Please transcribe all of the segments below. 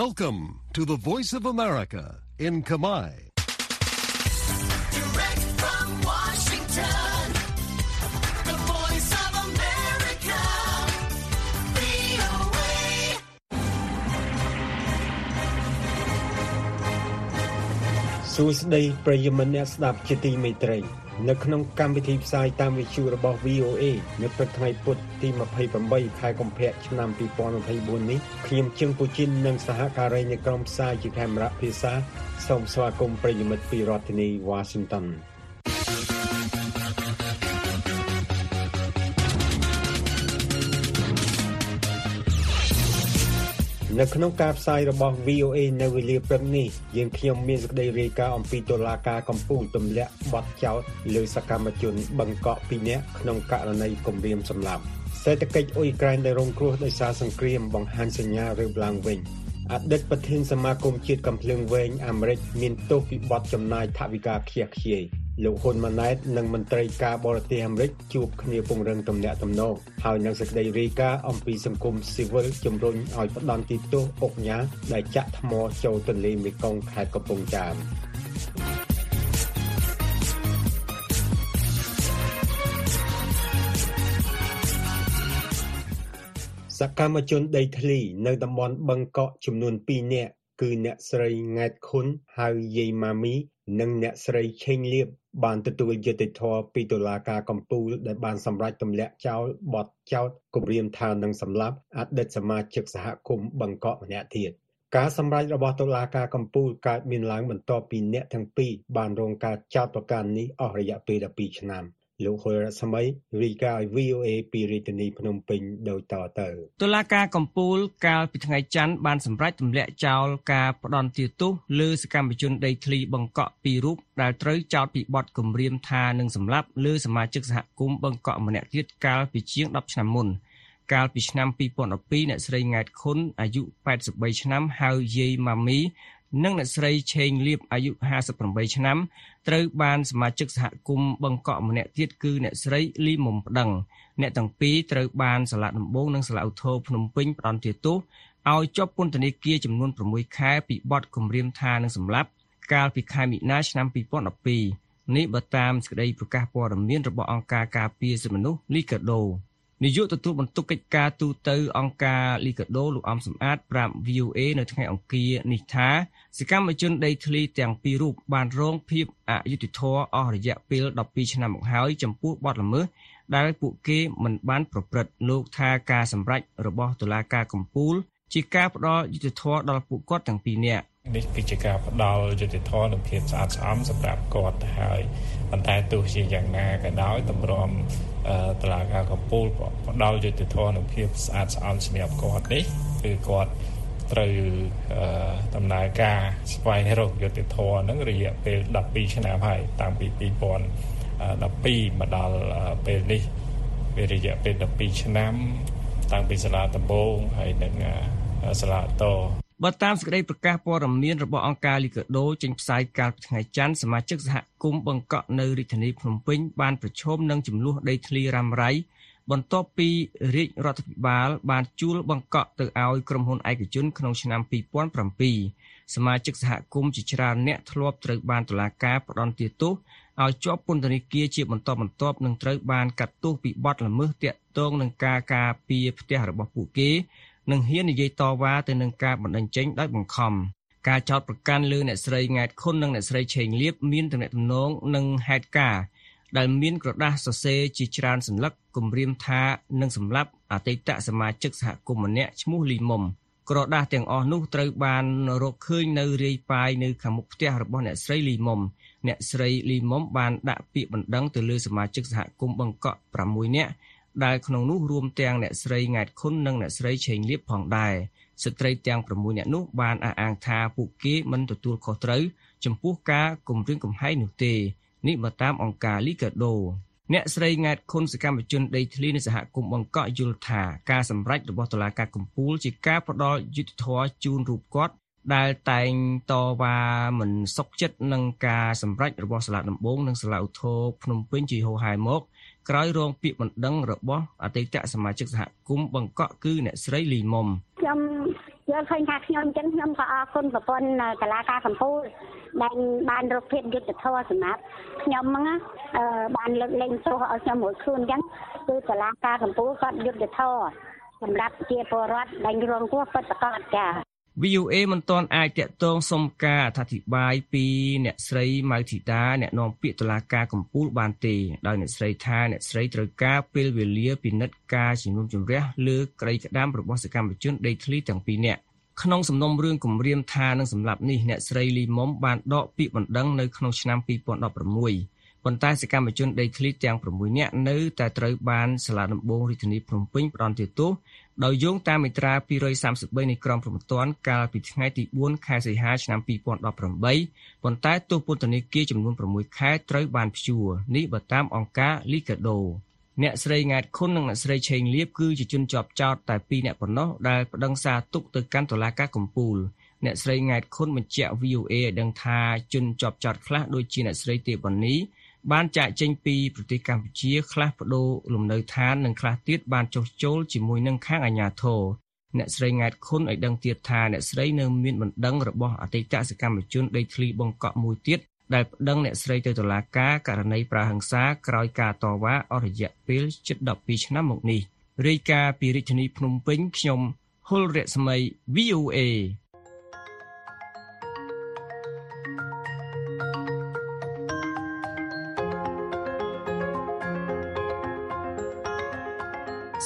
Welcome to the Voice of America in Kamai. Direct from Washington, the voice of America, VOA. សួស្តីប្រិយមិត្តអ្នកស្ដាប់ជាទីមេត្រី នៅក្នុងកម្មវិធីផ្សាយតាមវិទ្យុរបស់ VOA នៅព្រឹកថ្ងៃពុធទី28ខែកុម្ភៈឆ្នាំ2024នេះខ្ញុំជឹងពូជីននិងសហការីនៃក្រុមផ្សាយជាខេមរៈភាសាសូមស្វាគមន៍ប្រិយមិត្តពីរដ្ឋធានី Washington នៅក្នុងការផ្សាយរបស់ VOA នៅវេលាព្រឹកនេះយើងខ្ញុំមានសេចក្តីរាយការណ៍អំពីតុលាការកំពូលទម្លាក់បទចោទលើសកម្មជនបង្កក់2នាក់ក្នុងករណីគំរាមសម្លាប់សេដ្ឋកិច្ចអ៊ុយក្រែនដែលរងគ្រោះដោយសារសង្គ្រាមបង្ហាញសញ្ញារើបឡើងវិញអតីតប្រធានសមាគមជាតិកំភ្លើងវែងអាមេរិកមានទោសពីបទចំណាយថវិកាខ្ជះខ្ជាយ លោកហ៊ុនម៉ាណែតនិងមន្ត្រីការបរទេសអាមេរិកជួបគ្នាពង្រឹងទំនាក់ទំនងហើយនៅសេចក្តីរាយការណ៍អំពីសង្គមស៊ីវិលជំរុញឲ្យផ្ដន់ទីទោសអុកញ៉ាដែលចាក់ថ្មចូលទន្លេមេគង្គខេត្តកំពង់ចាមសកម្មជនដីធ្លីនៅតំបន់បឹងកក់ចំនួន2នាក់គឺអ្នកស្រីង៉ែតខុនហៅយាយម៉ាមី និងអ្នកស្រីឆេងលៀបបានទទួលយុត្តិធម៌ពីតុលាការកំពូលដែលបានសម្រេចទម្លាក់ចោលបទចោទគំរាមថានឹងសម្លាប់អតីតសមាជិកសហគមន៍បឹងកក់ម្នាក់ទៀតការសម្រេចរបស់តុលាការកំពូលកើតមានឡើងបន្ទាប់ពីអ្នកទាំងពីរបានរងការចោទប្រកាន់នេះអស់រយៈពេល12ឆ្នាំ លោកហុលរស្មីរីកាឲ្យ VOA ពីរាជធានីភ្នំពេញដូចតទៅតុលាការកំពូលកាលពីថ្ងៃច័ន្ទបានសម្រេចទម្លាក់ចោលការផ្ដន់ទាទោសលើសកម្មជនដីធ្លីបង្កក់ពីររូបដែលត្រូវចោទពីបទគំរាមថានឹងសម្លាប់លើសមាជិកសហគមន៍បង្កក់ម្នាក់ទៀតកាលពីជាង10ឆ្នាំមុនកាលពីឆ្នាំ2012អ្នកស្រីង៉ែតខុនអាយុ83ឆ្នាំហៅយាយម៉ាមី និងអ្នកស្រីឆេងលៀបអាយុ58ឆ្នាំត្រូវបានសមាជិកសហគមន៍បង្កក់ម្នាក់ទៀតគឺអ្នកស្រីលីមុំប្តឹងអ្នកទាំងពីរត្រូវបានសាលាដំបងនិងសាលាឧទ្ធរភ្នំពេញផ្តន្ទាទោសឲ្យជាប់ពន្ធនាគារចំនួន6ខែពីបទគំរាមថានឹងសម្លាប់កាលពីខែមិនិនាឆ្នាំ2012នេះបើតាមសេចក្តីប្រកាសព័ត៌មានរបស់អង្គការការពារសិទ្ធិមនុស្ស Liga do នាយកទទួលបន្ទុកកិច្ចការទូតអង្គការ Liga do លោកអំសំអាតប្រាប់ VOA នៅថ្ងៃអង្គារនេះថាសកម្មជនដីធ្លីទាំងពីររូបបានរងភាពអយុត្តិធម៌អស់រយៈពេល12ឆ្នាំមកហើយចំពោះបទល្មើសដែលពួកគេមិនបានប្រព្រឹត្តលោកថាការសម្រេចរបស់តុលាការកំពូល ជាការផ្ដល់យុត្តិធម៌ដល់ពួកគាត់ទាំងពីរនាក់នេះគឺជាការផ្ដល់យុត្តិធម៌និងភាពស្អាតស្អំសម្រាប់គាត់ទៅហើយ ប៉ុន្តែទោះជាយ៉ាងណាក៏ដោយតម្រាំអឺតឡាការកំពូលផ្ដល់យុត្តិធម៌និងភាពស្អាតស្អំសម្រាប់គាត់នេះគឺគាត់ត្រូវអឺដំណើរការស្វែងរកយុត្តិធម៌ហ្នឹងរយៈពេល12ឆ្នាំហើយតាំងពី2012មកដល់ពេលនេះវារយៈពេល12ឆ្នាំ តាំងពីសាលាដំបងហើយនឹងសាលាត បើតាមសេចក្តីប្រកាសព័ត៌មានរបស់អង្គការលីកាដូចេញផ្សាយកាលពីថ្ងៃច័ន្ទសមាជិកសហគមន៍បង្កក់នៅរាជធានីភ្នំពេញបានប្រឈមនឹងចំនួនដីធ្លីរ៉ាំរ៉ៃបន្ទាប់ពីរាជរដ្ឋាភិបាល បានជួលបង្កក់ទៅឲ្យក្រុមហ៊ុនឯកជនក្នុងឆ្នាំ2007សមាជិកសហគមន៍ជាច្រើនអ្នកធ្លាប់ត្រូវបានតុលាការផ្តន្ទាទោសឲ្យជាប់ពន្ធនាគារជាបន្តបន្ទាប់និងត្រូវបានកាត់ទោសពីបទល្មើសទាក់ទងនឹងការការពារផ្ទះរបស់ពួកគេ និងហ៊ាននិយាយតវ៉ាទៅនឹងការបណ្តេញចេញដោយបង្ខំការចោទប្រកាន់លើអ្នកស្រីង៉ែតខុននិងអ្នកស្រីឆេងលៀបមានទំនាក់ទំនងនឹងហេតុការណ៍ដែលមានក្រដាស់សរសេរជាច្រើនសន្លឹកគំរាមថានឹងសម្លាប់អតីតសមាជិកសហគមន៍ម្នាក់ឈ្មោះលីមុំក្រដាស់ទាំងអស់នោះត្រូវបានរកឃើញនៅរាយប៉ាយនៅខាងមុខផ្ទះរបស់អ្នកស្រីលីមុំអ្នកស្រីលីមុំបានដាក់ពាក្យបណ្ដឹងទៅលើសមាជិកសហគមន៍បង្កក់6នាក់ ដែលក្នុងនោះរួមទាំងអ្នកស្រីង៉ែតខុននិងអ្នកស្រីឆេងលៀបផងដែរស្ត្រីទាំង6នាក់នោះបានអះអាងថាពួកគេមិនទទួលខុសត្រូវចំពោះការគំរាមកំហែងនោះទេនេះបើតាមអង្គការ Liga do អ្នកស្រីង៉ែតខុនសកម្មជនដីធ្លីនៃសហគមន៍បង្កក់យល់ថាការសម្រេចរបស់តុលាការកំពូលជាការផ្ដល់យុត្តិធម៌ជូនរូបគាត់ដែលតែងតវ៉ាមិនសុខចិត្តនឹងការសម្រេចរបស់សាលាដំបងនិងសាលាឧទ្ធរភ្នំពេញជាហោហែមក ក្រោយរងពាក្យបណ្ដឹងរបស់អតីតសមាជិកសហគមន៍បង្កក់គឺអ្នកស្រីលីមុំខ្ញុំយល់ឃើញថាខ្ញុំអញ្ចឹងខ្ញុំក៏អរគុណប្រពន្ធតឡាការកម្ពុជាដែលបានរកភាពយុត្តិធម៌សម្រាប់ខ្ញុំហ្នឹងណាអឺបានលើកលែងទោសឲ្យខ្ញុំរួចខ្លួនអញ្ចឹងគឺតឡាការកម្ពុជាគាត់យុត្តិធម៌សម្រាប់ជាពលរដ្ឋដែលរងគ្រោះពិតប្រាកដចា៎ VOA មិនទាន់អាចតាក់ទងសុំការអធិប្បាយពីអ្នកស្រីម៉ៅធីតាអ្នកនាំពាក្យតុលាការកំពូលបានទេដោយអ្នកស្រីថាអ្នកស្រីត្រូវការពេលវេលាពិនិត្យការជំនុំជម្រះលើក្តីក្តាមរបស់សកម្មជនដេកធ្លីទាំងពីរនាក់ក្នុងសំណុំរឿងគម្រាមថានឹងសម្លាប់នេះអ្នកស្រីលីមុំបានដកពាក្យបណ្ដឹងនៅក្នុងឆ្នាំ2016ប៉ុន្តែសកម្មជនដេកធ្លីទាំង6នាក់នៅតែត្រូវបានសាលាដំបងរាជធានីភ្នំពេញផ្តន្ទាទោស ដោយយោងតាមមាត្រា233នៃក្រមព្រហ្មទណ្ឌកាលពីថ្ងៃទី4ខែសីហាឆ្នាំ2018ប៉ុន្តែទោសពន្ធនាគារចំនួន6ខែត្រូវបានព្យួរនេះបើតាមអង្គការ Liga do អ្នកស្រីង៉ែតខុននិងអ្នកស្រីឆេងលៀបគឺជាជនជាប់ចោតតែ2នាក់ប៉ុណ្ណោះដែលប្តឹងសារទុកទៅកាន់តុលាការកំពូលអ្នកស្រីង៉ែតខុនបញ្ជាក់ VOA ឲ្យដឹងថាជនជាប់ចោតខ្លះដូចជាអ្នកស្រីទេវណ្ណី បានចាកចេញពីប្រទេសកម្ពុជា ខ្លះបដូរលំនៅឋាននិងខ្លះទៀតបានចុះចូលជាមួយនឹងខាងអាជ្ញាធរអ្នកស្រីង៉ែតខុនឲ្យដឹងទៀតថាអ្នកស្រីនៅមានបណ្ដឹងរបស់អតីតសកម្មជនដីធ្លីបង្កក់មួយទៀតដែលប្តឹងអ្នកស្រីទៅតុលាការករណីប្រើហិង្សាក្រោយការតវ៉ាអស់រយៈពេលជិត12ឆ្នាំមកនេះរាយការណ៍ពីរាជធានីភ្នំពេញខ្ញុំហុលរស្មី VOA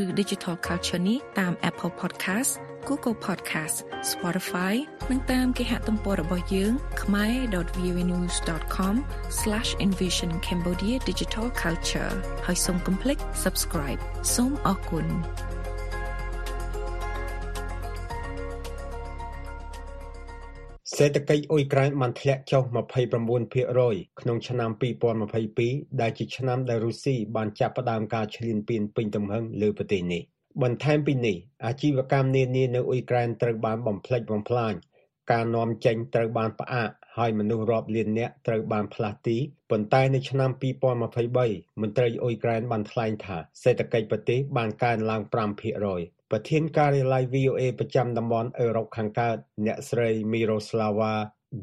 ឬ Digital Culture នេះតាម Apple Podcast Google Podcast Spotify និងតាមគេហទំព័ររបស់យើង khmer.vnews.com/envisioncambodia digital culture ហើយសូមកុំភ្លេច subscribe សូមអរគុណ សេដ្ឋកិច្ចអ៊ុយក្រែនបានធ្លាក់ចុះ 29%ក្នុងឆ្នាំ2022 ដែលជាឆ្នាំដែលរុស្ស៊ីបានចាប់ផ្ដើមការឈ្លានពានពេញទំហឹងលើប្រទេសនេះបន្ថែមពីនេះអាជីវកម្មនានានៅអ៊ុយក្រែនត្រូវបានបំផ្លិចបំផ្លាញការនាំចេញត្រូវបានផ្អាកហើយមនុស្សរាប់លាននាក់ត្រូវបានផ្លាស់ទីប៉ុន្តែនៅឆ្នាំ2023មន្ត្រីអ៊ុយក្រែនបានថ្លែងថាសេដ្ឋកិច្ចប្រទេសបានកើនឡើង5% ប្រធានការិយាល័យ VOA ប្រចាំតំបន់អឺរ៉ុបខាងកើត អ្នកស្រី Miroslava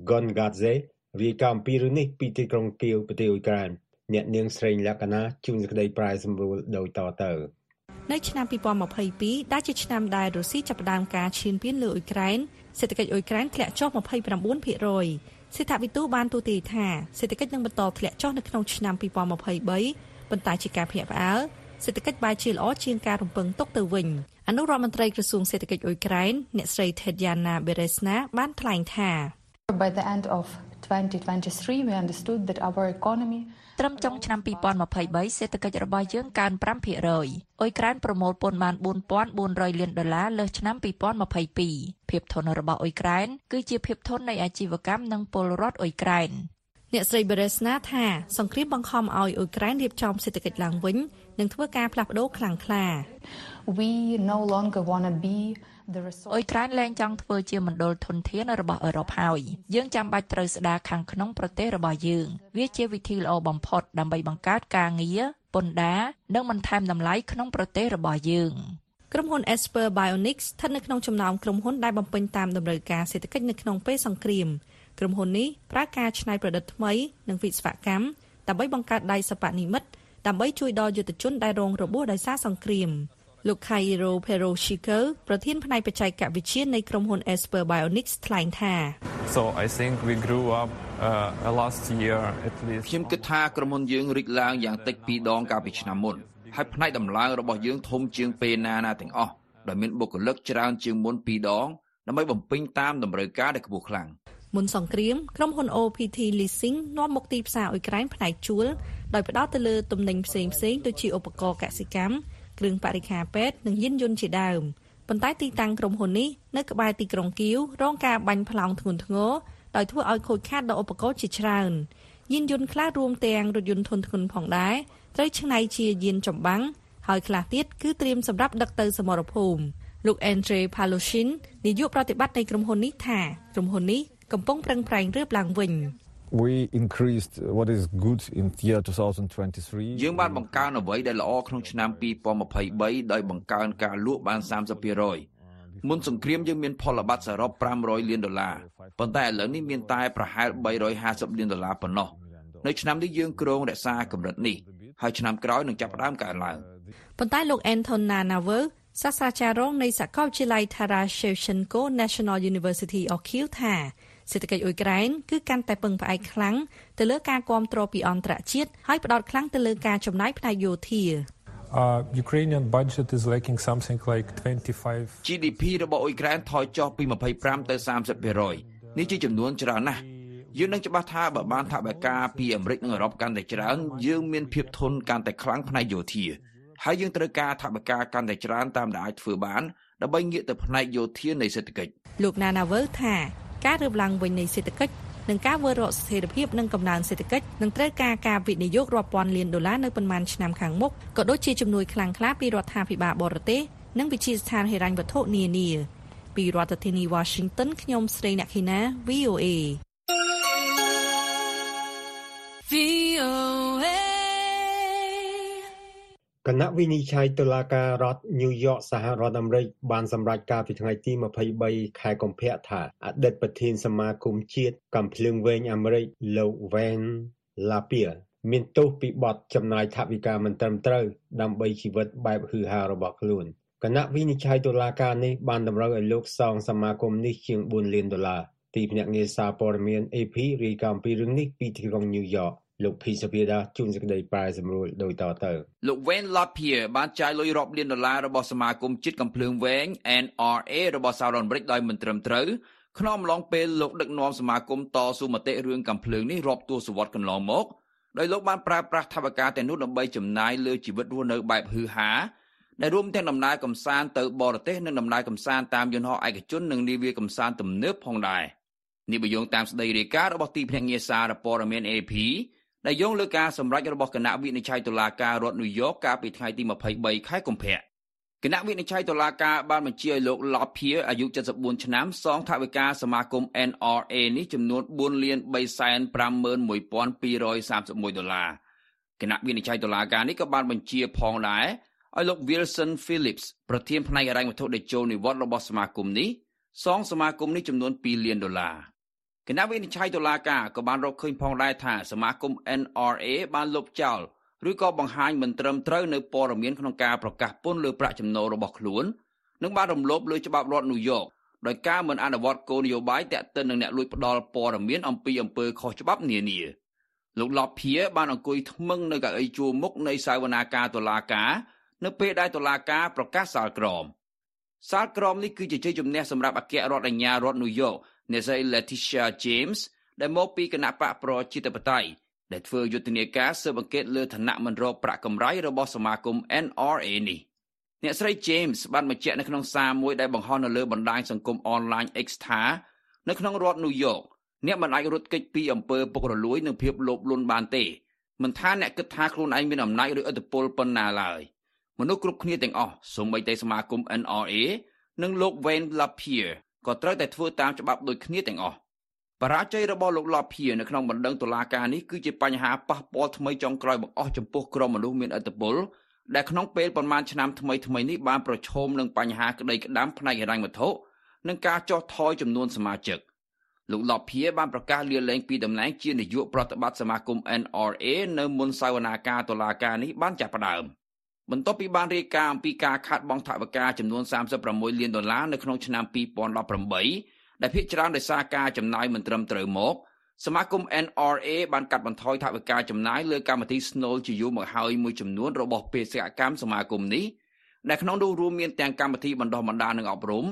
Gongadze រាយការណ៍អំពីរឿងនេះពីទីក្រុងគៀវប្រទេសអ៊ុយក្រែនអ្នកនាងស្រីលក្ខណាជួនសេចក្តីប្រាយសម្រួលដោយតទៅនៅឆ្នាំ2022ដែលជាឆ្នាំដែលរុស្ស៊ីចាប់ផ្ដើមការឈានពានលើអ៊ុយក្រែនសេដ្ឋកិច្ចអ៊ុយក្រែនធ្លាក់ចុះ29%សេដ្ឋវិទូបានទូទាយថាសេដ្ឋកិច្ចនឹងបន្តធ្លាក់ចុះនៅក្នុងឆ្នាំ2023ប៉ុន្តែជាការភ្ញាក់ផ្អើលសេដ្ឋកិច្ចបែរជាល្អជាងការរំពឹងទុកទៅវិញ អនុរដ្ឋមន្ត្រីក្រសួងសេដ្ឋកិច្ចអ៊ុយក្រែនអ្នកស្រី Tetiana Beresna បានថ្លែងថា By the end of 2023 we understood that our economy ត្រឹមចុងឆ្នាំ2023សេដ្ឋកិច្ចរបស់យើងកើន5%អ៊ុយក្រែនប្រមូលពន្ធបាន4400លានដុល្លារលើសឆ្នាំ2022ភាពធន់របស់អ៊ុយក្រែនគឺជាភាពធន់នៃអាជីវកម្មនិងពលរដ្ឋអ៊ុយក្រែន អ្នកស្រី Beresna ថាសង្គ្រាមបង្ខំឲ្យអ៊ុយក្រែនរៀបចំសេដ្ឋកិច្ចឡើងវិញនិងធ្វើការផ្លាស់ប្ដូរខ្លាំងក្លា we no longer want to be the អ៊ុ resource យក្រែនលែងចង់ធ្វើជាមណ្ឌលធនធានរបស់អឺរ៉ុបហើយយើងចាំបាច់ត្រូវស្ដារខាងក្នុងប្រទេសរបស់យើង វាជាវិធីល្អបំផុតដើម្បីបង្កើតការងារពន្ធដារនិងបន្ថែមតម្លៃក្នុងប្រទេសរបស់យើងក្រុមហ៊ុន Esper Bionics ស្ថិតនៅក្នុងចំណោមក្រុមហ៊ុនដែលបំពេញតាមតម្រូវការសេដ្ឋកិច្ចនៅក្នុងពេលសង្គ្រាម ក្រុមហ៊ុននេះប្រើការច្នៃប្រឌិតថ្មីនិងវិស្វកម្មដើម្បីបង្កើតដៃសិប្បនិម្មិតដើម្បីជួយដល់យុទ្ធជនដែលរងរបួសដោយសារសង្គ្រាមលោក Cairo Peroshiko ប្រធានផ្នែកបច្ចេកវិទ្យានៃក្រុមហ៊ុន Esper Bionics ថ្លែងថា So I think we grew up uh, last year at least ខ្ញុំគិតថាក្រុមហ៊ុនយើងរីកឡើងយ៉ាងតិច2ដងកាលពីឆ្នាំមុនហើយផ្នែកដំឡើងរបស់យើងធំជាងពេលណាណាទាំងអស់ដោយមានបុគ្គលិកច្រើនជាងមុន2ដងដើម្បីបំពេញតាមតម្រូវការដែលខ្ពស់ខ្លាំង មុនសង្គ្រាមក្រុមហ៊ុន OPT Leasing នាំមកទីផ្សារអ៊ុយក្រែនផ្នែកជួលដោយផ្ដោតទៅលើទំនិញផ្សេងៗដូចជាឧបករណ៍កសិកម្មគ្រឿងបរិក្ខារពេទ្យនិងយានយន្តជាដើមប៉ុន្តែទីតាំងក្រុមហ៊ុននេះនៅក្បែរទីក្រុងគៀវរងការបាញ់ប្លង់ធ្ងន់ធ្ងរដោយធ្វើឲ្យខូចខាតដល់ឧបករណ៍ជាច្រើនយានយន្តខ្លះរួមទាំងរថយន្តធុនធ្ងន់ផងដែរត្រូវច្នៃជាយានចម្បាំងហើយខ្លះទៀតគឺត្រៀមសម្រាប់ដឹកទៅសមរភូមិលោក Andre Paloshin នាយកប្រតិបត្តិនៃក្រុមហ៊ុននេះថាក្រុមហ៊ុននេះ កំពុងប្រឹងប្រែងរៀបឡើងវិញ we increased what is good in year 2023យើងបានបង្កើនអ្វីដែលល្អក្នុងឆ្នាំ2023ដោយបង្កើនការលក់បាន30%មុនសង្គ្រាមយើងមានផលប័ត្រសរុប500លានដុល្លារប៉ុន្តែឥឡូវនេះមានតែប្រហែល350លានដុល្លារប៉ុណ្ណោះនៅឆ្នាំនេះយើងគ្រោងរក្សាកម្រិតនេះហើយឆ្នាំក្រោយនឹងចាប់ផ្ដើមកើនឡើងប៉ុន្តែលោក Anton Nanawer សាស្ត្រាចារ្យរងនៃសាកលវិទ្យាល័យ Taras Shevchenko National University of Kyiv ថា សេដ្ឋកិច្ចអ៊ុយក្រែនគឺកាន់តែពឹងផ្អែកខ្លាំងទៅលើការគាំទ្រពីអន្តរជាតិហើយផ្ដោតខ្លាំងទៅលើការចំណាយផ្នែកយោធា Uh, Ukrainian budget is lacking something like 25 GDP របស់អ៊ុយក្រែនថយចុះពី25ទៅ30%នេះជាចំនួនច្រើនណាស់យើងនឹងច្បាស់ថាបើបានថាបេការពីអាមេរិកនិងអឺរ៉ុបកាន់តែច្រើនយើងមានភាពធន់កាន់តែខ្លាំងផ្នែកយោធាហើយយើងត្រូវការថាបេការកាន់តែច្រើនតាមដែលអាចធ្វើបានដើម្បីងាកទៅផ្នែកយោធានៃសេដ្ឋកិច្ចលោក Nanawer ថា ការរើបឡើងវិញនៃសេដ្ឋកិច្ចនិងការវិលរកស្ថិរភាពនិងកំណើនសេដ្ឋកិច្ចនឹងត្រូវការការវិនិយោគរាប់ពាន់លានដុល្លារនៅប៉ុន្មានឆ្នាំខាងមុខក៏ដូចជាជំនួយខ្លាំងក្លាពីរដ្ឋាភិបាលបរទេសនិងវិជាស្ថានហិរញ្ញវត្ថុនានាពីរដ្ឋធានី Washington ខ្ញុំស្រីអ្នកឃីណា VOA VOA គណៈវិនិច្ឆ័យតុលាការរដ្ឋញូវយ៉កសហរដ្ឋអាមេរិកបានសម្រេចការពីថ្ងៃទី23ខែកុម្ភៈថាអតីតប្រធានសមាគមជាតិកំភ្លើងវែងអាមេរិកលោក Van Lapierre មានទោសពីបទចំណាយថវិកាមិនត្រឹមត្រូវដើម្បីជីវិតបែបហឺហារបស់ខ្លួនគណៈវិនិច្ឆ័យតុលាការនេះបានតម្រូវឲ្យលោកសងសមាគមនេះជាង4លានដុល្លារទីភ្នាក់ងារសារព័ត៌មាន AP រាយការណ៍អំពីរឿងនេះពីទីក្រុងញូវយ៉ក លោកភីសភាដាជួនសេចក្តីប្រែសម្រួលដោយតទៅលោក Wayne Lapierre បានចាយលុយរាប់លានដុល្លាររបស់សមាគមជាតិកំភ្លើងវែង NRA របស់សហរដ្ឋអាមេរិកដោយមិនត្រឹមត្រូវក្នុងអំឡុងពេលលោកដឹកនាំសមាគមតស៊ូមតិរឿងកំភ្លើងនេះរាប់ទសវត្សរ៍កន្លងមកដោយលោកបានប្រើប្រាស់ថវិកាទាំងនោះដើម្បីចំណាយលើជីវិតរស់នៅបែបហឺហាដែលរួមទាំងដំណើរកំសាន្តទៅបរទេសនិងដំណើរកំសាន្តតាមយន្តហោះឯកជននិងនាវាកំសាន្តទំនើបផងដែរនេះបើយោងតាមស្ដីរាយការណ៍របស់ទីភ្នាក់ងារសារព័ត៌មាន AP ដែលយោងលើការសម្រេចរបស់គណៈវិនិច្ឆ័យតុលាការរដ្ឋញូវយ៉កកាលពីថ្ងៃទី23ខែកុម្ភៈគណៈវិនិច្ឆ័យតុលាការបានបញ្ជាឲ្យលោក Lapierre អាយុ74ឆ្នាំសងថវិកាសមាគម NRA នេះចំនួន4លាន351,231ដុល្លារគណៈវិនិច្ឆ័យតុលាការនេះក៏បានបញ្ជាផងដែរឲ្យលោក Wilson Phillips ប្រធានផ្នែកហិរញ្ញវត្ថុដែលចូលនិវត្តន៍របស់សមាគមនេះសងសមាគមនេះចំនួន2លានដុល្លារ គណៈវិនិច្ឆ័យតុលាការក៏បានរកឃើញផងដែរថាសមាគម NRA បានលុបចោលឬក៏បង្ហាញមិនត្រឹមត្រូវនៅព័ត៌មានក្នុងការប្រកាសពន្ធលើប្រាក់ចំណូលរបស់ខ្លួននិងបានរំលោភលើច្បាប់រដ្ឋញូវយ៉កដោយការមិនអនុវត្តគោលនយោបាយតាក់ទិននឹងអ្នកលួចផ្ដាល់ព័ត៌មានអំពីអំពើខុសច្បាប់នានាលោកឡប់ភៀបានអង្គុយថ្មឹងនៅកៅអីជួរមុខនៃសាវនាការតុលាការនៅពេលដែលតុលាការប្រកាសសាលក្រមសាលក្រមនេះគឺជាជ័យជំនះសម្រាប់អគ្គរដ្ឋអាជ្ញារដ្ឋញូវយ៉ក អ្នកស្រី Letitia James ដែលមកពីគណៈបកប្រជាធិបតេយ្យដែលធ្វើយុទ្ធនាការស៊ើបអង្កេតលើឋានៈមិនរកប្រាក់កម្រៃរបស់សមាគម NRA នេះអ្នកស្រី James បានបញ្ជាក់នៅក្នុងសារមួយដែលបង្ហោះនៅលើបណ្ដាញសង្គមអនឡាញ X ថានៅក្នុងរដ្ឋញូវយ៉កអ្នកមិនអាចរត់គេចពីអំពើពុករលួយនិងភាពលោភលន់បានទេមិនថាអ្នកគិតថាខ្លួនឯងមានអំណាចឬឥទ្ធិពលប៉ុណ្ណាឡើយមនុស្សគ្រប់គ្នាទាំងអស់សូម្បីតែសមាគម NRA និងលោក Wayne Lapierre ក៏ត្រូវតែធ្វើតាមច្បាប់ដូចគ្នាទាំងអស់បរាជ័យរបស់លោកឡប់ភៀនៅក្នុងបណ្ដឹងតុលាការនេះគឺជាបញ្ហាប៉ះពាល់ថ្មីចុងក្រោយបង្អស់ចំពោះក្រុមមនុស្សមានឥទ្ធិពលដែលក្នុងពេលប្រមាណឆ្នាំថ្មីថ្មីនេះបានប្រឈមនឹងបញ្ហាក្តីក្តាំផ្នែកហិរញ្ញវត្ថុនិងការចោះថយចំនួនសមាជិកលោកឡប់ភៀបានប្រកាសលាលែងពីតំណែងជានាយកប្រតិបត្តិសមាគម NRA នៅមុនសវនាការតុលាការនេះបានចាប់ផ្ដើម បន្ទាប់ពីបានរាយការណ៍អំពីការខាតបង់ថវិកាចំនួន36លានដុល្លារនៅក្នុងឆ្នាំ2018ដែលភាគច្រើនដោយសារការចំណាយមិនត្រឹមត្រូវមកសមាគម NRA បានកាត់បន្ថយថវិកាចំណាយលើកម្មវិធីស្នូលជាយូរមកហើយមួយចំនួនរបស់បេសកកម្មសមាគមនេះដែលក្នុងនោះរួមមានទាំងកម្មវិធីបណ្ដុះបណ្ដាលនិងអប់រំ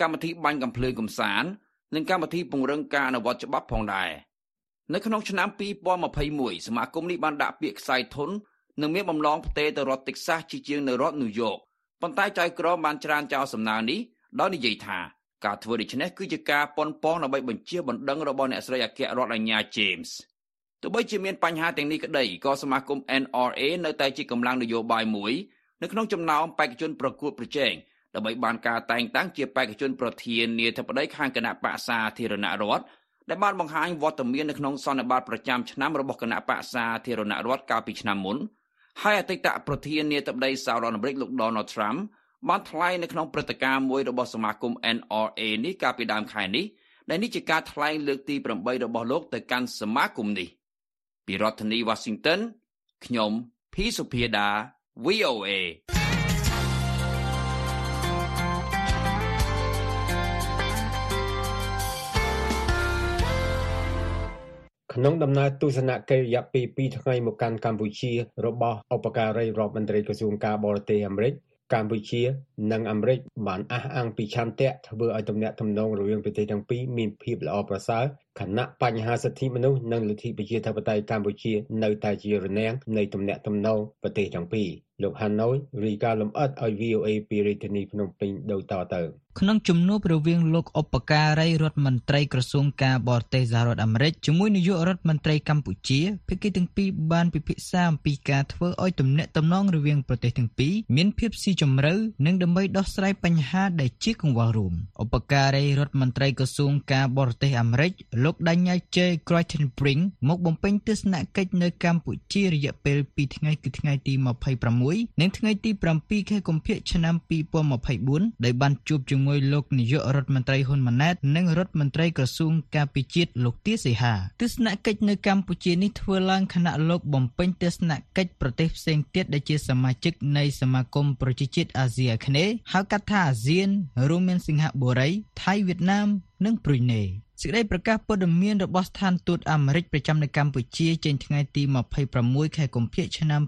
កម្មវិធីបាញ់កំភ្លើងកំសាន្តនិងកម្មវិធីពង្រឹងការអនុវត្តច្បាប់ផងដែរនៅក្នុងឆ្នាំ2021សមាគមនេះបានដាក់ពាក្យខ្សែធន និងមានបំឡងផ្ទេរទៅរដ្ឋតិចសាសជាជាងនៅរដ្ឋញូវយ៉កប៉ុន្តែចៅក្រមបានច្រានចោលសំណើនេះដោយនិយាយថាការធ្វើដូច្នេះគឺជាការប៉ុនប៉ងដើម្បីបញ្ជាបណ្ដឹងរបស់អ្នកស្រីអគ្គរដ្ឋអាជ្ញា James ទោះបីជាមានបញ្ហាទាំងនេះក្តីក៏សមាគម NRA នៅតែជាកម្លាំងនយោបាយមួយនៅក្នុងចំណោមបេក្ខជនប្រកួតប្រជែងដើម្បីបានការតែងតាំងជាបេក្ខជនប្រធានាធិបតីខាងគណៈបក្សសាធារណរដ្ឋដែលបានបង្ហាញវត្តមាននៅក្នុងសន្និបាតប្រចាំឆ្នាំរបស់គណៈបក្សសាធារណរដ្ឋកាលពីឆ្នាំមុន ហើយអតីតប្រធានាធិបតីសហរដ្ឋអាមេរិកលោក Donald Trump បានថ្លែងនៅក្នុងព្រឹត្តិការណ៍មួយរបស់សមាគម NRA នេះកាលពីដើមខែនេះដែលនេះជាការថ្លែងលើកទី8របស់លោកទៅកាន់សមាគមនេះពីរដ្ឋធានី Washington ខ្ញុំ P សុភាដា VOA ក្នុងដំណើរទស្សនកិច្ចរយៈពេល2ថ្ងៃមកកាន់កម្ពុជារបស់ឧបការីរដ្ឋមន្ត្រីក្រសួងការបរទេសអាមេរិកកម្ពុជានិងអាមេរិកបានអះអាងពីឆន្ទៈធ្វើឲ្យទំនាក់ទំនងរវាងប្រទេសទាំងពីរមានភាពល្អប្រសើរខណៈបញ្ហាសិទ្ធិមនុស្សនិងលទ្ធិប្រជាធិបតេយ្យកម្ពុជានៅតែជារនាំងនៃទំនាក់ទំនងប្រទេសទាំងពីរលោកហាណូយរីកាលំអិតឲ្យ VOA ពីរាជធានីភ្នំពេញដូចតទៅក្នុងជំនួបរវាងលោកឧបការីរដ្ឋមន្ត្រីក្រសួងការបរទេសសហរដ្ឋអាមេរិកជាមួយនាយករដ្ឋមន្ត្រីកម្ពុជាភាគីទាំងពីរបានពិភាក្សាអំពីការធ្វើឲ្យទំនាក់ទំនងរវាងប្រទេសទាំងពីរមានភាពស៊ីជម្រៅនិងដើម្បីដោះស្រាយបញ្ហាដែលជាកង្វល់រួមឧបការីរដ្ឋមន្ត្រីក្រសួងការបរទេសអាមេរិកលោក Daniel J. Crichton-Brink មកបំពេញទស្សនកិច្ចនៅកម្ពុជារយៈពេល2ថ្ងៃគឺថ្ងៃទី26និងថ្ងៃទី7ខែកុម្ភៈឆ្នាំ2024ដោយបានជួបជាមួយជាមួយលោកនាយករដ្ឋមន្ត្រីហ៊ុនម៉ាណែតនិងរដ្ឋមន្ត្រីក្រសួងការពារជាតិលោកទាសីហាទស្សនកិច្ចនៅកម្ពុជានេះធ្វើឡើងខណៈលោកបំពេញទស្សនកិច្ចប្រទេសផ្សេងទៀតដែលជាសមាជិកនៃសមាគមប្រជាជាតិអាស៊ីអាគ្នេយ៍ហៅកាត់ថាអាស៊ានរួមមានសិង្ហបុរីថៃវៀតណាមនិងព្រុយណេ សេចក្តីប្រកាសព័ត៌មានរបស់ស្ថានទូតអាមេរិកប្រចាំនៅកម្ពុជាចេញថ្ងៃទី26ខែកុម្ភៈឆ្នាំ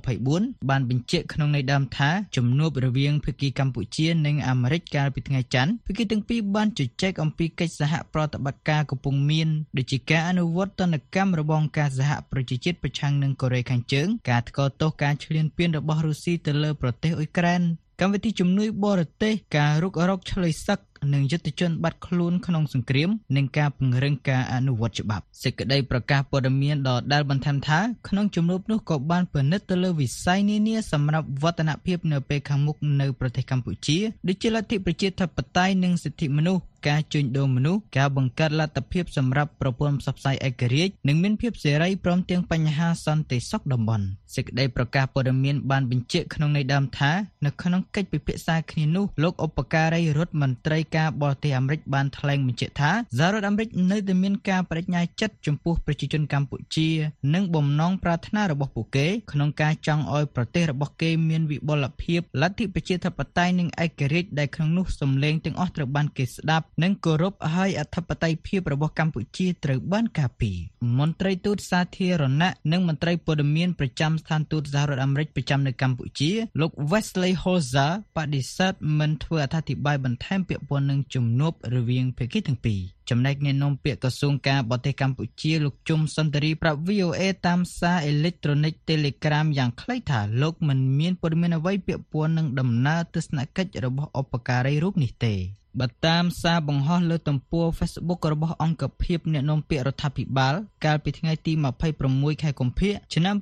2024បានបញ្ជាក់ក្នុងន័យដើមថាជំនួបរវាងភាគីកម្ពុជានិងអាមេរិកកាលពីថ្ងៃច័ន្ទភាគីទាំងពីរបានជជែកអំពីកិច្ចសហប្រតិបត្តិការកំពុងមានដូចជាការអនុវត្តទណ្ឌកម្មរបស់អង្គការសហប្រជាជាតិប្រឆាំងនឹងកូរ៉េខាងជើងការថ្កោលទោសការឈ្លានពានរបស់រុស្ស៊ីទៅលើប្រទេសអ៊ុយក្រែនកម្មវិធីជំនួយបរទេសការរុករកឆ្លើយសឹក និងយុទ្ធជនបាត់ខ្លួនក្នុងសង្គ្រាមនិងការពង្រឹងការអនុវត្តច្បាប់សេចក្តីប្រកាសព័ត៌មានដដែលបន្ថែមថាក្នុងជំនួបនោះក៏បានពិនិត្យទៅលើវិស័យនានាសម្រាប់វឌ្ឍនភាពនៅពេលខាងមុខនៅប្រទេសកម្ពុជាដូចជាលទ្ធិប្រជាធិបតេយ្យនិងសិទ្ធិមនុស្សការជួញដូរមនុស្សការបង្កើតលទ្ធភាពសម្រាប់ប្រព័ន្ធផ្សព្វផ្សាយឯករាជ្យនិងមានភាពសេរីព្រមទាំងបញ្ហាសន្តិសុខតំបន់សេចក្តីប្រកាសព័ត៌មានបានបញ្ជាក់ក្នុងន័យដើមថានៅក្នុងកិច្ចពិភាក្សាគ្នានោះលោកឧបការីរដ្ឋមន្ត្រីការបរទេសអាមេរិកបានថ្លែងបញ្ជាក់ថាសហរដ្ឋអាមេរិកនៅតែមានការបដិញ្ញាចិត្តចំពោះប្រជាជនកម្ពុជា និងបំណងប្រាថ្នារបស់ពួកគេក្នុងការចង់ឲ្យប្រទេសរបស់គេមានវិបុលភាពលទ្ធិប្រជាធិបតេយ្យនិងឯករាជ្យដែលក្នុងនោះសម្លេងទាំងអស់ត្រូវបានគេស្ដាប់និងគោរពឲ្យអធិបតេយ្យភាពរបស់កម្ពុជាត្រូវបានការពារមន្ត្រីទូតសាធារណៈនិងមន្ត្រីព័ត៌មានប្រចាំស្ថានទូតសហរដ្ឋអាមេរិកប្រចាំនៅកម្ពុជាលោក Wesley Holzer បដិសេធមិនធ្វើអត្ថាធិប្បាយបន្ថែមពាក់ព័ន្ធនឹងជំនួបរវាងភាគីទាំងពីរចំណែកអ្នកនាំពាក្យក្រសួងការបរទេសកម្ពុជាលោកជុំសន្តិរីប្រាប់ VOA តាមសារអេឡិចត្រូនិក Telegram យ៉ាងខ្លីថាលោកមិនមានព័ត៌មានអ្វីពាក់ព័ន្ធនឹងដំណើរទស្សនកិច្ចរបស់ឧបការីរូបនេះទេ បើតាមសារបង្ហោះលើទំព័រ Facebook របស់អង្គភាពអ្នកនាំពាក្យរដ្ឋាភិបាល កាលពីថ្ងៃទី26ខែកុម្ភៈឆ្នាំ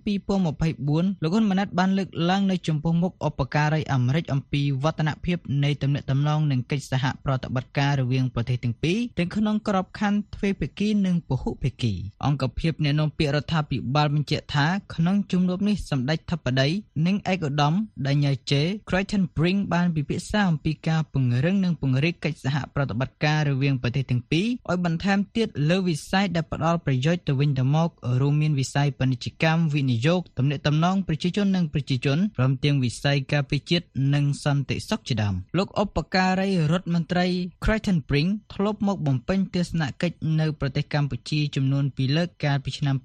2024លោកហ៊ុនម៉ាណែតបានលើកឡើងនៅចំពោះមុខឧបការីអាមេរិកអំពីវឌ្ឍនភាពនៃទំនាក់ទំនងនិងកិច្ចសហប្រតិបត្តិការរវាងប្រទេសទាំងពីរទាំងក្នុងក្របខ័ណ្ឌទ្វេភាគីនិងពហុភាគី អង្គភាពអ្នកនាំពាក្យរដ្ឋាភិបាលបញ្ជាក់ថាក្នុងជំនួបនេះសម្ដេចធិបតីនិងឯកឧត្តម Daniel J. Crichton Brink បានពិភាក្សាអំពីការពង្រឹងនិងពង្រីកកិច្ចសហប្រតិបត្តិការរវាងប្រទេសទាំងពីរឲ្យបន្ថែមទៀតលើវិស័យដែលផ្ដល់ប្រយោជន៍ទៅវិញទៅមករួមមានវិស័យពាណិជ្ជកម្មវិនិយោគទំនាក់ទំនងប្រជាជននិងប្រជាជនព្រមទាំងវិស័យការពារជាតិនិងសន្តិសុខជាដើមលោកឧបការីរដ្ឋមន្ត្រី Creighton Brink ធ្លាប់មកបំពេញទស្សនកិច្ចនៅប្រទេសកម្ពុជាចំនួន2លើកកាលពីឆ្នាំ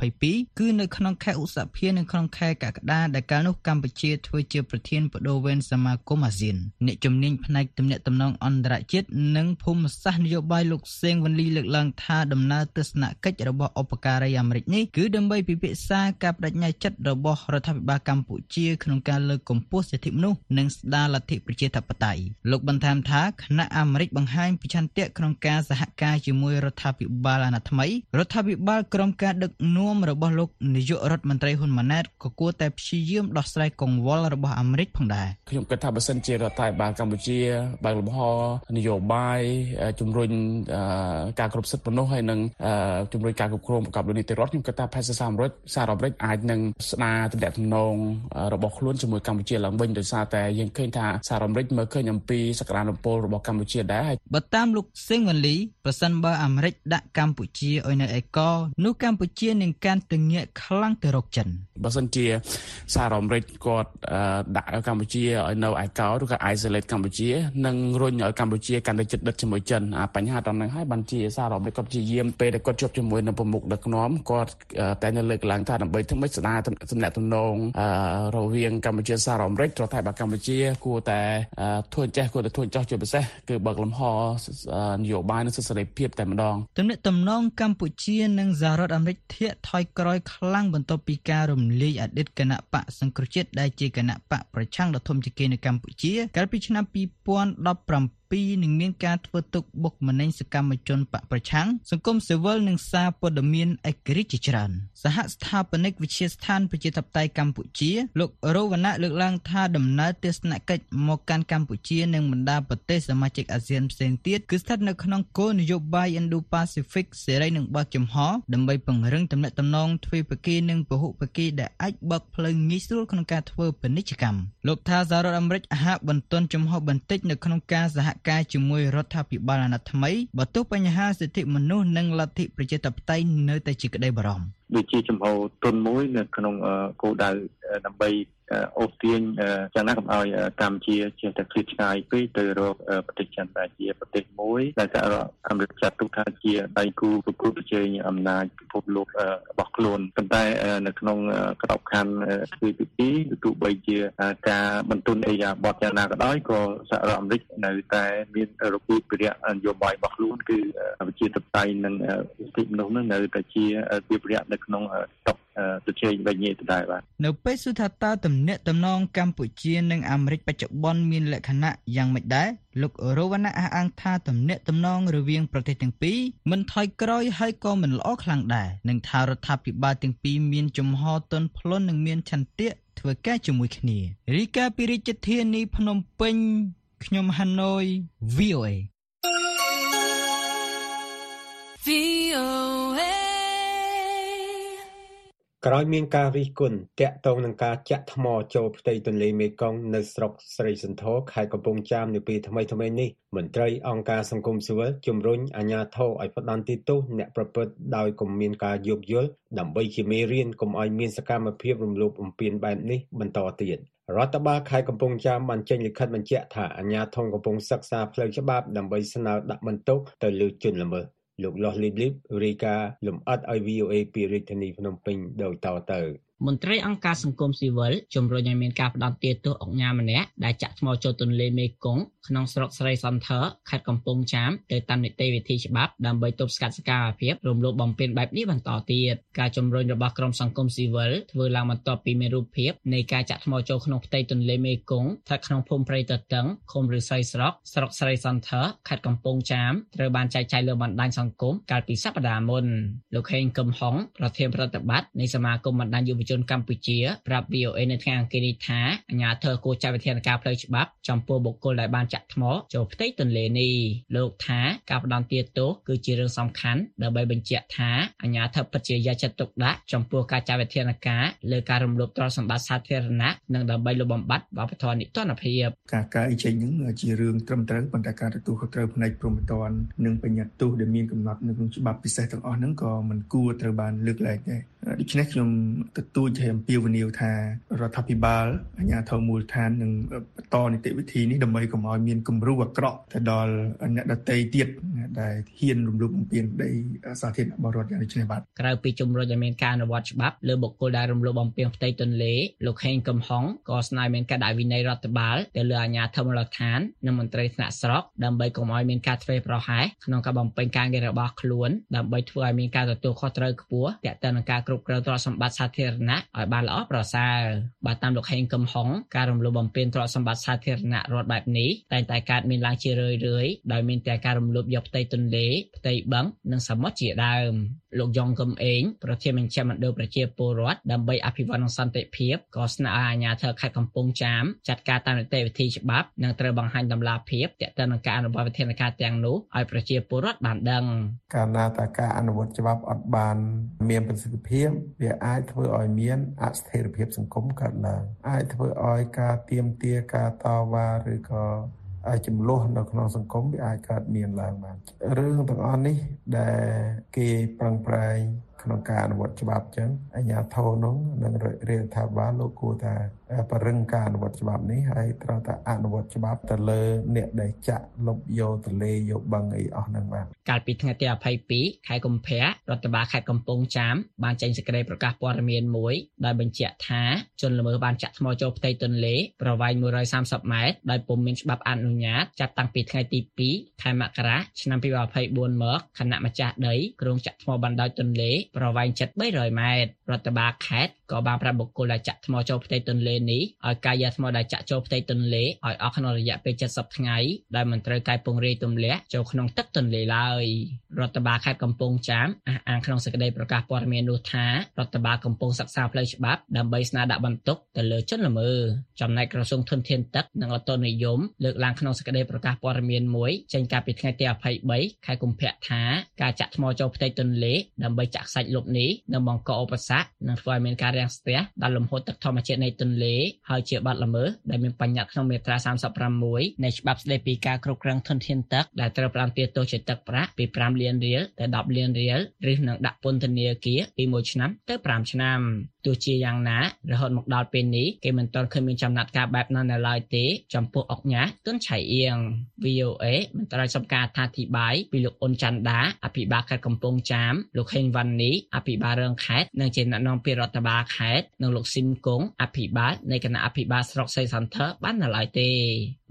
2022គឺនៅក្នុងខែឧសភានិងក្នុងខែកក្កដាដែលកាលនោះកម្ពុជាធ្វើជាប្រធានបដូវវេនសមាគមអាស៊ានអ្នកជំនាញផ្នែកទំនាក់ទំនងអន្តរជាតិនិងភូមិសាស្ត្រនយោបាយលោកសេងវណ្លីលើកឡើងថាដំណើរទស្សនកិច្ចរបស់ឧបការីអាមេរិកនេះគឺដើម្បីពិភាក្សាការបដិញ្ញាចិត្តរបស់រដ្ឋាភិបាលកម្ពុជាក្នុងការលើកកម្ពស់សិទ្ធិមនុស្សនិងស្ដារលទ្ធិប្រជាធិបតេយ្យលោកបន្ថែមថាគណៈអាមេរិកបង្ហាញពីឆន្ទៈក្នុងការសហការជាមួយរដ្ឋាភិបាលអាណត្តិថ្មីរដ្ឋាភិបាលក្រោមការដឹកនាំរបស់លោកនាយករដ្ឋមន្ត្រីហ៊ុនម៉ាណែតក៏គួរតែព្យាយាមដោះស្រាយកង្វល់របស់អាមេរិកផងដែរខ្ញុំគិតថាបើសិនជារដ្ឋាភិបាលកម្ពុជាបើកលំហនយោបាយជំរុញការគ្រប់សិទ្ធិមនុស្សហើយនិងជំរុញការគ្រប់គ្រងប្រកបដោយនីតិរដ្ឋខ្ញុំគិតថាផែនសារអាមេរិកសារអាមេរិកអាចនឹងស្ដារទំនាក់ទំនងរបស់ខ្លួនជាមួយកម្ពុជាឡើងវិញដោយសារតែយើងឃើញថាសារអាមេរិកមើលឃើញអំពីសក្តានុពលរបស់កម្ពុជាដែរហើយបើតាមលោកសេងវ៉ាលីប្រសិនបើអាមេរិកដាក់កម្ពុជាឲ្យនៅឯកនោះកម្ពុជានឹងកាន់តែងាកខ្លាំងទៅរកចិនបើសិនជាសារអាមេរិកគាត់ដាក់កម្ពុជាឲ្យនៅឯកោឬក៏ isolate កម្ពុជានឹងរុញឲ្យកម្ពុជាកាន់តែជិតដិតជាមួយចិនអាបញ្ហាតំណឹងហើយបានជាសារអាមេរិកគាត់ព្យាយាមពេលដែលគាត់ជួបជាមួយនឹងប្រមុខដឹកនាំគាត់តែនៅលើកឡើងថាដើម្បីធ្វើម៉េចស្ដារទំនាក់ទំនងរវាងកម្ពុជាសារអាមេរិករដ្ឋាភិបាលកម្ពុជាគួរតែធ្វើចេះគួរតែធ្វើចោះជាពិសេសគឺបើកលំហនយោបាយនិងសិទ្ធិសេរីភាពតែម្ដងទំនាក់ទំនងកម្ពុជានិងសហរដ្ឋអាមេរិកធាក់ថយក្រោយខ្លាំងបន្ទាប់ពីការរំលាយអតីតគណៈបកសង្គ្រោះជាតិដែលជាគណៈបកប្រឆាំងដ៏ធំជាគេនៅកម្ពុជា កាលពីឆ្នាំ2017 2នឹងមានការធ្វើទុកបុកម្នេញសកម្មជនបកប្រឆាំងសង្គមស៊ីវិលនិងសារព័ត៌មានឯករាជ្យជាច្រើនសហស្ថាបនិកវិទ្យាស្ថានប្រជាធិបតេយ្យកម្ពុជាលោករវណ្ណៈលើកឡើងថាដំណើរទស្សនកិច្ចមកកាន់កម្ពុជានិងបណ្ដាប្រទេសសមាជិកអាស៊ានផ្សេងទៀតគឺស្ថិតនៅក្នុងគោលនយោបាយ Indo-Pacific សេរីនិងបើកចំហដើម្បីពង្រឹងទំនាក់ទំនងទ្វេភាគីនិងពហុភាគីដែលអាចបើកផ្លូវងាយស្រួលក្នុងការធ្វើពាណិជ្ជកម្មលោកថាសហរដ្ឋអាមេរិកហាក់បន្ទន់ចំហបន្តិចនៅក្នុងការសហការជាមួយរដ្ឋាភិបាលអាណត្តិថ្មីបើទោះបញ្ហាសិទ្ធិមនុស្សនិងលទ្ធិប្រជាធិបតេយ្យនៅតែជាក្តីបារម្ភ វាជាចំហទុនមួយនៅក្នុងគោលដៅដើម្បីអូសទាញយ៉ាងណាកុំឲ្យកម្ពុជាចេះតែឃ្លាតឆ្ងាយពេកទៅរកប្រទេសចិនដែលជាប្រទេសមួយដែលសហរដ្ឋអាមេរិកចាត់ទុកថាជាដៃគូប្រកួតប្រជែងអំណាចពិភពលោករបស់ខ្លួនប៉ុន្តែនៅក្នុងក្របខ័ណ្ឌទ្វេភាគីទោះបីជាការបន្ទុនអីយ៉ាបតយ៉ាងណាក៏ដោយក៏សហរដ្ឋអាមេរិកនៅតែមានរបៀបវិរៈនយោបាយរបស់ខ្លួនគឺប្រជាធិបតេយ្យនិងសិទ្ធិមនុស្សនៅតែជាវិរៈនៅក្នុងតុទៅជែងវិញនេះដដែលបាទនៅពេលសុថាតើទំនាក់ទំនងកម្ពុជានិងអាមេរិកបច្ចុប្បន្នមានលក្ខណៈយ៉ាងម៉េចដែរលោករវណ្ណៈអះអាងថាទំនាក់ទំនងរវាងប្រទេសទាំងពីរមិនថយក្រោយហើយក៏មិនល្អខ្លាំងដែរនិងថារដ្ឋាភិបាលទាំងពីរមានជំហរទន់ភ្លន់និងមានឆន្ទៈធ្វើការជាមួយគ្នារីកាពីរាជធានីភ្នំពេញខ្ញុំហាណូយ VOA VOA ក្រោយមានការរិះគន់តាក់ទងនឹងការចាក់ថ្មចូលផ្ទៃទន្លេមេគង្គនៅស្រុកស្រីសន្ធរខេត្តកំពង់ចាមនៅពេលថ្មីៗនេះមន្ត្រីអង្គការសង្គមស៊ីវិលជំរុញអាជ្ញាធរឲ្យផ្តន្ទាទោសអ្នកប្រព្រឹត្តដោយកុំមានការយោគយល់ដើម្បីជាមេរៀនកុំឲ្យមានសកម្មភាពរំលោភបំពានបែបនេះបន្តទៀតរដ្ឋបាលខេត្តកំពង់ចាមបានចេញលិខិតបញ្ជាក់ថាអាជ្ញាធរកំពុងសិក្សាផ្លូវច្បាប់ដើម្បីស្នើដាក់បន្ទុកទៅលើជនល្មើស លោកលាស់លីបលីបរាយការណ៍លំអិតឲ្យ VOA ពីរាជធានីភ្នំពេញដូចតទៅ មន្ត្រីអង្គការសង្គមស៊ីវិលជំរុញឲ្យមានការផ្តន្ទាទោសអង្គការម្នាក់ដែលចាក់ថ្មចូលទន្លេមេគង្គក្នុងស្រុកស្រីសន្ធរខេត្តកំពង់ចាមទៅតាមនីតិវិធីច្បាប់ដើម្បីទប់ស្កាត់សកម្មភាពរំលោភបំពានបែបនេះបន្តទៀតការជំរុញរបស់ក្រុមសង្គមស៊ីវិលធ្វើឡើងបន្ទាប់ពីមានរូបភាពនៃការចាក់ថ្មចូលក្នុងផ្ទៃទន្លេមេគង្គស្ថិតក្នុងភូមិព្រៃតតឹងឃុំឫស្សីស្រុកស្រុកស្រីសន្ធរខេត្តកំពង់ចាមត្រូវបានចែកចាយលើបណ្ដាញសង្គមកាលពីសប្តាហ៍មុនលោកខេងកឹមហុងប្រធានប្រតិបត្តិនៃសមាគមបណ្ដាញយុវជនកម្ពុជាប្រាប់ VOA នៅថ្ងៃអង្គារនេះថាអាជ្ញាធរគួរចាត់វិធានការផ្លូវច្បាប់ចំពោះបុគ្គលដែលបានចាក់ថ្មចូលផ្ទៃទន្លេនេះលោកថាការផ្ដន់ទាទោសគឺជារឿងសំខាន់ដើម្បីបញ្ជាក់ថាអាជ្ញាធរពិតជាយកចិត្តទុកដាក់ចំពោះការចាត់វិធានការលើការរំលោភទ្រព្យសម្បត្តិសាធារណៈនិងដើម្បីលុបបំបាត់វប្បធម៌និទានភាពការកែចេញហ្នឹងជារឿងត្រឹមត្រូវប៉ុន្តែការទទួលខុសត្រូវផ្នែកព្រហ្មទណ្ឌនិងបញ្ញត្តិទោសដែលមានកំណត់នៅក្នុងច្បាប់ពិសេសទាំងអស់ហ្នឹងក៏មិនគួរត្រូវបានលើកលែងដែរដូច្នេះខ្ញុំទទូចឲ្យអំពាវនាវថារដ្ឋាភិបាលអាជ្ញាធរមូលដ្ឋាននឹងបន្តនីតិវិធីនេះដើម្បីកុំឲ្យមានគំរូអាក្រក់ទៅដល់អ្នកដទៃទៀតដែលហ៊ានរំលោភបំពានដីសាធារណបរដ្ឋយ៉ាងនេះបាទក្រៅពីជំរុញឲ្យមានការអនុវត្តច្បាប់លើបុគ្គលដែលរំលោភបំពានផ្ទៃទន្លេលោកហេងកំហុងក៏ស្នើមានការដាក់វិន័យរដ្ឋបាលទៅលើអាជ្ញាធរមូលដ្ឋាននិងមន្ត្រីថ្នាក់ស្រុកដើម្បីកុំឲ្យមានការធ្វេសប្រហែសក្នុងការបំពេញការងាររបស់ខ្លួនដើម្បីធ្វើឲ្យមានការទទួលខុសត្រូវខ្ពស់ទាក់ទងនឹងការគ្រប់គ្រងទ្រព្យសម្បត្តិសាធារណៈឲ្យបានល្អប្រសើរបាទតាមលោកហេងកំហុងការរំលោភបំពានទ្រព្យសម្បត្តិសាធារណៈរដ្ឋបែបនេះតែងតែកើតមានឡើងជារឿយៗដោយមានតែការរំលោភយកផ្ទៃទន្លេផ្ទៃបឹងនិងសមុទ្រជាដើមលោកយ៉ងកំឯងប្រធានមជ្ឈមណ្ឌលប្រជាពលរដ្ឋដើម្បីអភិវឌ្ឍនិងសន្តិភាពក៏ស្នើឲ្យអាជ្ញាធរខេត្តកំពង់ចាមចាត់ការតាមនីតិវិធីច្បាប់និងត្រូវបង្ហាញតម្លាភាពទាក់ទងនឹងការអនុវត្តវិធានការទាំងនោះឲ្យប្រជាពលរដ្ឋបានដឹងកាលណាតើការអនុវត្តច្បាប់អត់បាន មានប្រសិទ្ធភាពវាអាចធ្វើឲ្យមានអស្ថិរភាពសង្គមកើតឡើងអាចធ្វើឲ្យការទៀមទាការតវ៉ាឬក៏ចំនួននៅក្នុងសង្គមវាអាចកើតមានឡើងបានរឿងទាំងអស់នេះដែលគេប្រឹងប្រែងក្នុងការអនុវត្តច្បាប់ចឹងអាជ្ញាធរនោះនិងរដ្ឋាភិបាលលោកគួរតែ បរិងការអនុវត្តច្បាប់នេះហើយត្រូវតែអនុវត្តច្បាប់ទៅលើអ្នកដែលចាក់លុបយកទលេយកបឹងអីអស់ហ្នឹងបាទកាលពីថ្ងៃទី22ខែកុម្ភៈរដ្ឋបាលខេត្តកំពង់ចាមបានចេញសេចក្តីប្រកាសព័ត៌មានមួយដែលបញ្ជាក់ថាជនល្មើសបានចាក់ថ្មចូលផ្ទៃទន្លេប្រវែង130ម៉ែត្រដោយពុំមានច្បាប់អនុញ្ញាតចាប់តាំងពីថ្ងៃទី2ខែមករាឆ្នាំ2024មកគណៈម្ចាស់ដីក្រុងចាក់ថ្មបណ្ដោយទន្លេប្រវែងជិត300ម៉ែត្ររដ្ឋបាលខេត្តក៏បានប្រាប់បុគ្គលដែលចាក់ថ្មចូលផ្ទៃទន្លេនេះឲ្យកាយថ្មដែលចាក់ចូលផ្ទៃទន្លេឲ្យអស់ក្នុងរយៈពេល70ថ្ងៃដែលមិនត្រូវកាយពង្រាយទម្លាក់ចូលក្នុងទឹកទន្លេឡើយរដ្ឋបាលខេត្តកំពង់ចាមអះអាងក្នុងសេចក្តីប្រកាសព័ត៌មាននោះថារដ្ឋបាលកំពុងសិក្សាផ្លូវច្បាប់ដើម្បីស្នើដាក់បន្ទុកទៅលើជនល្មើសចំណែកក្រសួងធនធានទឹកនិងអូតូនិយមលើកឡើងក្នុងសេចក្តីប្រកាសព័ត៌មានមួយចេញកាលពីថ្ងៃទី23ខែកុម្ភៈថាការចាក់ថ្មចូលផ្ទៃទន្លេដើម្បីចាក់សាច់លុបនេះនឹងបង្កឧបសគ្គនិងធ្វើឲ្យមានការរាំងស្ទះដល់លំហូរទឹកធម្មជាតិនៃទន្លេហើយជាបាត់ល្មើសដែលមានបញ្ញត្តិក្នុងមាត្រា36នៃច្បាប់ស្តីពីការគ្រប់គ្រងធនធានទឹកដែលត្រូវផ្តន្ទាទោសជាទឹកប្រាក់ពី5លានរៀលទៅ10លានរៀលឬនឹងដាក់ពន្ធនាគារពី1ឆ្នាំទៅ5ឆ្នាំទោះជាយ៉ាងណារហូតមកដល់ពេលនេះគេមិនទាន់ឃើញមានចំណាត់ការបែបណានៅឡើយទេចំពោះអុកញ៉ាទុនឆៃអៀង VOA មិនត្រូវសុំការអធិប្បាយពីលោកអ៊ុនច័ន្ទដាអភិបាលខេត្តកំពង់ចាមលោកហេងវ៉ាន់នីអភិបាលរងខេត្តនិងជាអ្នកនាំពាក្យរដ្ឋបាលខេត្តនិងលោកស៊ីមគង់អភិបាលនៃគណៈអភិបាលស្រុកសីសន្ធរបាននៅឡើយទេ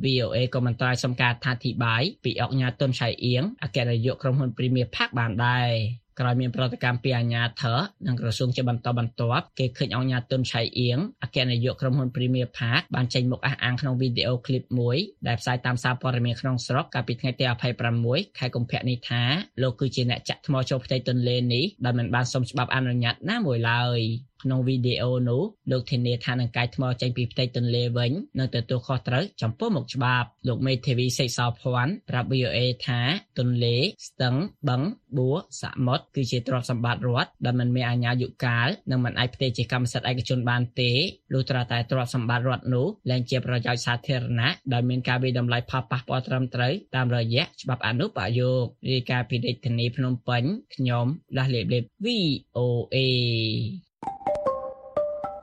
VOA ក៏មិនត្រូវសុំការអធិប្បាយពីអុកញ៉ាទុនឆៃអៀងអគ្គនាយកក្រុមហ៊ុន Premier Park បានដែរក្រោយមានប្រតិកម្មពីអាជ្ញាធរនិងក្រសួងជាបន្តបន្ទាប់គេឃើញអង្គញាតុនឆៃអៀងអគ្គនាយកក្រុមហ៊ុន Premier Park បានចេញមុខអះអាងក្នុងវីដេអូឃ្លីបមួយដែលផ្សាយតាមសារព័ត៌មានក្នុងស្រុកកាលពីថ្ងៃទី26ខែកុម្ភៈនេះថាលោកគឺជាអ្នកចាក់ថ្មចូលផ្ទៃទន្លេនេះដោយមិនបានសុំច្បាប់អនុញ្ញាតណាមួយឡើយ ក្នុងវីដេអូនោះលោកធានាថានឹងកាយថ្មចេញពីផ្ទៃទន្លេវិញនឹងទទួលខុសត្រូវចំពោះមុខច្បាប់លោកមេធាវីសេកសោភ័ណ្ឌប្រាប់ VOA ថាទន្លេស្ទឹងបឹងបួសមុទ្រគឺជាទ្រព្យសម្បត្តិរដ្ឋដែលមិនមានអាជ្ញាយុកាលនិងមិនអាចផ្ទេរជាកម្មសិទ្ធិឯកជនបានទេលុះត្រាតែទ្រព្យសម្បត្តិរដ្ឋនោះលែងជាប្រយោជន៍សាធារណៈដោយមានការវិតម្លៃផលប៉ះពាល់ត្រឹមត្រូវតាមរយៈច្បាប់អនុប្រយោគរាយការណ៍ពីរាជធានីភ្នំពេញខ្ញុំដាស់លេបលេប VOA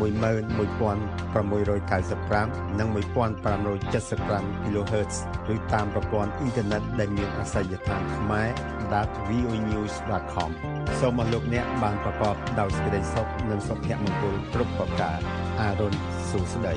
11695និង1575 kHz ឬតាមប្រព័ន្ធអ៊ីនធឺណិតដែលមានអាសយដ្ឋានខ្មែរ .voenews.com សូមអរលោកអ្នកបានប្រកបដោយសេចក្តីសុខនិងសុភមង្គលគ្រប់ប្រការអារុនសុស្ដី